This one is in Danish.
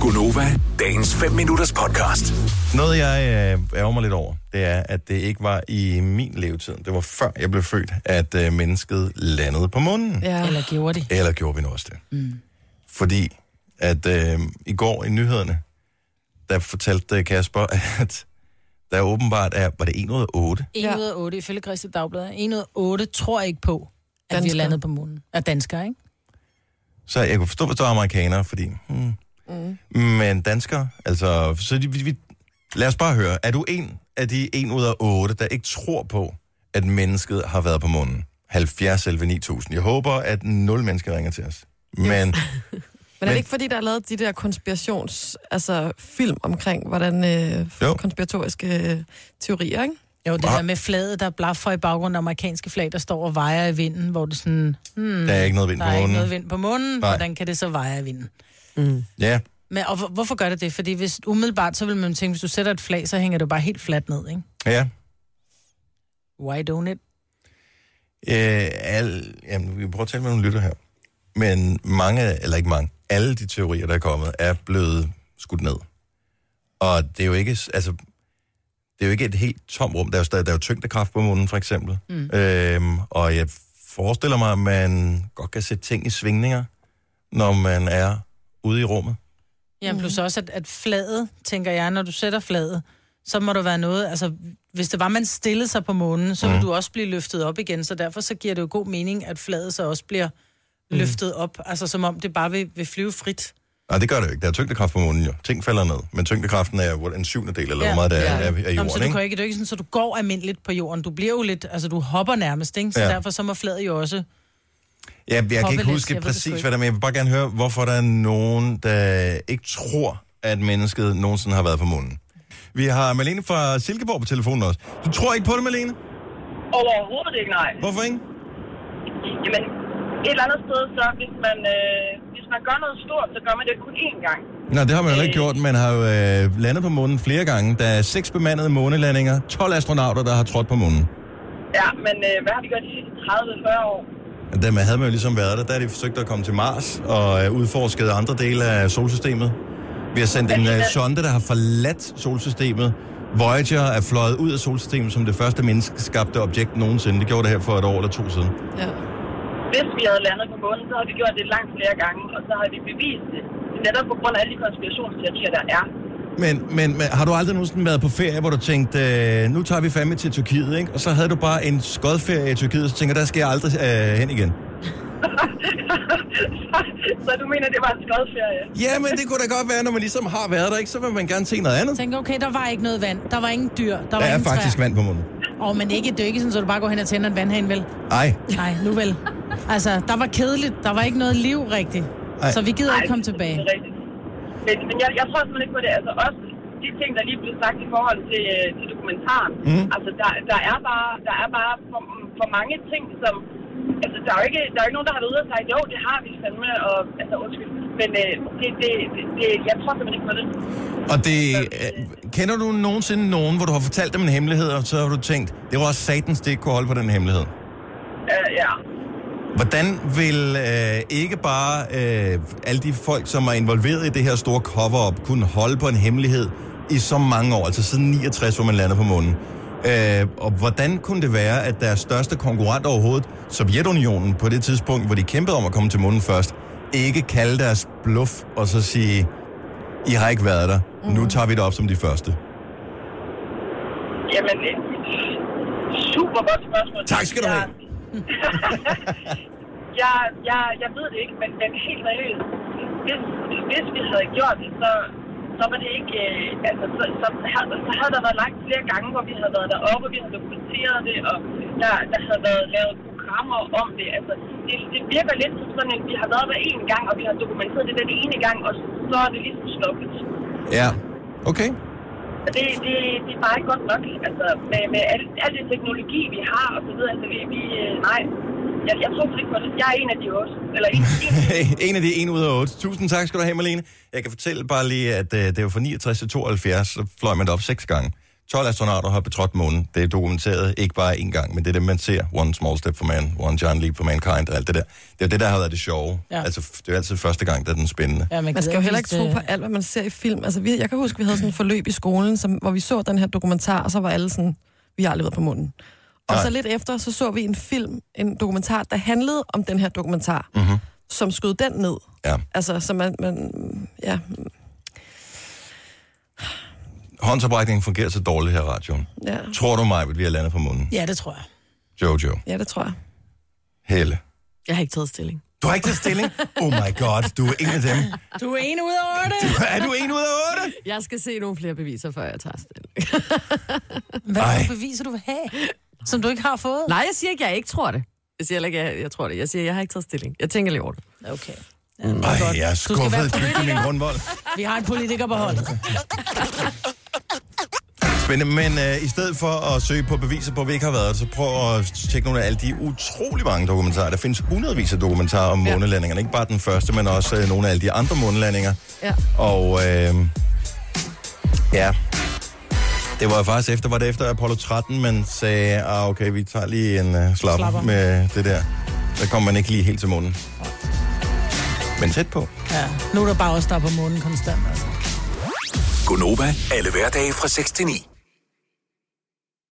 Gunova, dagens 5 minutters podcast. Noget, jeg øh, ærger mig lidt over, det er, at det ikke var i min levetid. Det var før jeg blev født, at øh, mennesket landede på månen. Ja. Eller gjorde de? Eller gjorde vi nu også det? Mm. Fordi at øh, i går i nyhederne, der fortalte Kasper, at der åbenbart er, var det 1 ud af 8? 1 Ja. ud af 8 ifølge Christi Dagblad. 1 ud af 8 tror ikke på, at vi er Danskere. landet på månen. Er danskere, ikke? Så jeg kunne forstå, hvis der var amerikanere, fordi... Hmm. Mm. Men danskere, altså... Så de, vi, vi, lad os bare høre. Er du en af de 1 ud af 8, der ikke tror på, at mennesket har været på månen? 70 11 9000. Jeg håber, at nul mennesker ringer til os. Men Men er det ikke fordi, der er lavet de der konspirations... Altså film omkring, hvordan øh, Jo. konspiratoriske øh, teorier, ikke? Jo, det Ah. der med flaget, der blaffer i baggrunden af amerikanske flag, der står og vejer i vinden, hvor det sådan, hmm, der er ikke noget vind der på er ikke månen. noget vind på månen. Nej. Hvordan kan det så veje i vinden? Ja, Men, og hvor- hvorfor gør det det? Fordi hvis umiddelbart, så vil man tænke, hvis du sætter et flag, så hænger det bare helt fladt ned, ikke? ja. Why don't it? Øh, al, jamen, vi kan prøve at tale med nogle lytter her. Men mange, eller ikke mange, alle de teorier, der er kommet, er blevet skudt ned. Og det er jo ikke, altså, det er jo ikke et helt tom rum. Der er jo stadig der er jo tyngdekraft på månen, for eksempel. Mm. Øhm, og jeg forestiller mig, at man godt kan sætte ting i svingninger, når man er ude i rummet. Ja, plus også, at, at flaget, tænker jeg, når du sætter flaget, så må der være noget, altså hvis det var, man stillede sig på månen, så vil du også blive løftet op igen, så derfor så giver det jo god mening, at flaget så også bliver løftet op, altså som om det bare vil, vil flyve frit. Nej, det gør det jo ikke. Der er tyngdekraft på månen jo. Ting falder ned. Men tyngdekraften er hvor- en syvende del, eller Ja. hvor meget der er, Ja. er, er men jorden, så du ikke? kan ikke, det er jo ikke sådan, så du går almindeligt på jorden. Du bliver jo lidt, altså du hopper nærmest, ikke? Så Ja. derfor så må flaget jo også... Ja, jeg kan ikke huske sgu præcis, hvad der er, men jeg vil bare gerne høre, hvorfor der er nogen, der ikke tror, at mennesket nogensinde har været på månen. Vi har Malene fra Silkeborg på telefonen også. Du tror ikke på det, Malene? Overhovedet ikke, nej. Hvorfor ikke? Jamen, et eller andet sted, så hvis man, øh, hvis man gør noget stort, så gør man det kun én gang. Nej, det har man jo ikke Øh. gjort. Man har jo øh, landet på månen flere gange. Der er seks bemandede månelandinger, 12 astronauter, der har trådt på månen. Ja, men øh, hvad har vi gjort de sidste 30-40 år? Og Dem havde man jo ligesom været der. Der har de forsøgt at komme til Mars og øh, udforsket andre dele af solsystemet. Vi har sendt en øh, sonde, der har forladt solsystemet. Voyager er fløjet ud af solsystemet som det første menneskeskabte objekt nogensinde. Det gjorde det her for et år eller to siden. Ja. Hvis vi havde landet på månen, så har vi gjort det langt flere gange, og så har vi bevist det. Netop på grund af alle de konspirationsteorier, der er. Men, men, men har du aldrig nogensinde været på ferie, hvor du tænkte, øh, nu tager vi fandme til Tyrkiet, ikke? Og så havde du bare en skodferie i Tyrkiet, og så tænker der skal jeg aldrig øh, hen igen. så, så du mener, det var en skodferie? Ja, men det kunne da godt være, når man ligesom har været der, ikke? Så vil man gerne se noget andet. Tænker, okay, der var ikke noget vand, der var ingen dyr, der Der var er ingen faktisk træer. vand på månen. Åh, men ikke, er sådan, at du bare går hen og tænder en vandhane, vel? Nej, Nej, nu vel. Altså, der var kedeligt, der var ikke noget liv rigtigt. Ej. Så vi gider ikke komme det tilbage. er rigtigt. Men, men jeg, jeg tror simpelthen ikke på det. Altså også de ting, der lige blev sagt i forhold til, øh, til dokumentaren. Mhm. Altså der, der er bare, der er bare for, for mange ting, som... Altså, der er jo ikke, der er ikke nogen, der har været ude og sagt, jo, det har vi fandme, og, altså, undskyld. Men øh, det, det, det, det, jeg tror simpelthen ikke på det. og det... Øh, kender du nogensinde nogen, hvor du har fortalt dem en hemmelighed, og så har du tænkt, det var også satans, det ikke kunne holde på den hemmelighed? Øh, ja. Hvordan vil øh, ikke bare øh, alle de folk, som er involveret i det her store cover-up, kunne holde på en hemmelighed i så mange år, altså siden 69, hvor man lander på månen? Øh, og hvordan kunne det være, at deres største konkurrent overhovedet, Sovjetunionen, på det tidspunkt, hvor de kæmpede om at komme til månen først, ikke kalde deres bluff og så sige, I har ikke været der, nu tager vi det op som de første. Jamen, super godt spørgsmål. Tak skal du have. jeg, jeg, jeg ved det ikke, men, men helt seriøst, hvis, hvis vi havde gjort det, så, så var det ikke, øh, altså, så, så, havde, så havde der været lagt flere gange, hvor vi havde været deroppe, og vi havde dokumenteret det, og der, der havde været lavet programmer om det. Altså, det, det virker lidt som sådan, at vi har været der en gang, og vi har dokumenteret det den ene gang, og så er det ligesom stoppet. Ja, okay. Og Det, det, det er bare ikke godt nok. Altså, med, med al, al det teknologi, vi har, og så videre. Altså, vi, vi, øh, nej, jeg, jeg tror ikke på det. Jeg er en af de også. Eller en, en en af de 1 ud af 8. Tusind tak skal du have, Malene. Jeg kan fortælle bare lige, at øh, det var fra 69 til 72, så fløj man det op seks gange. 12 astronauter har betrådt månen. Det er dokumenteret ikke bare én gang, men det er det, man ser. One small step for man, one giant leap for mankind og alt det der. Det er det, der har været det sjove. Ja. Altså, det er jo altid første gang, der er den spændende. Ja, Man skal jo heller ikke tro på alt, hvad man ser i film. Altså, vi, jeg kan huske, vi havde sådan et forløb i skolen, som, hvor vi så den her dokumentar, og så var alle sådan, vi har aldrig været på munden. Og Nej. så lidt efter, så så vi en film, en dokumentar, der handlede om den her dokumentar, Mhm. som skød den ned. Ja. Altså, så man, man ja, Håndsoprækningen fungerer så dårligt her i radioen. ja, Tror du mig, at vi har landet på munden? Ja, det tror jeg. Jojo. ja, det tror jeg. Helle. Jeg har ikke taget stilling. Du har ikke taget stilling? Oh my god, du er en af dem. Du er en ud af otte. Er du en ud af otte? Jeg skal se nogle flere beviser, før jeg tager stilling. Hvad er det beviser, du vil have? Som du ikke har fået? Nej, jeg siger ikke, at jeg ikke tror det. Jeg siger ikke, at jeg, jeg tror det. Jeg siger, jeg har ikke taget stilling. Jeg tænker lige over det. Okay. Ej, jeg er Du skuffet dybt i min grundvold. Vi har en politiker på hold. Spændende, men øh, i stedet for at søge på beviser på, at vi ikke har været, så prøv at tjekke nogle af alle de utrolig mange dokumentarer. Der findes hundredvis af dokumentarer om Ja. månelandingerne. Ikke bare den første, men også øh, nogle af alle de andre månelandinger. Ja. Og øh, ja, det var faktisk efter, var det efter Apollo 13, man sagde, ah, okay, vi tager lige en uh, slapper, Slapper. med det der. Der kom man ikke lige helt til månen. Men tæt på. Ja. Nu er der bare også der er på månen konstant, altså. Gonova, alle hverdage fra 6 til 9.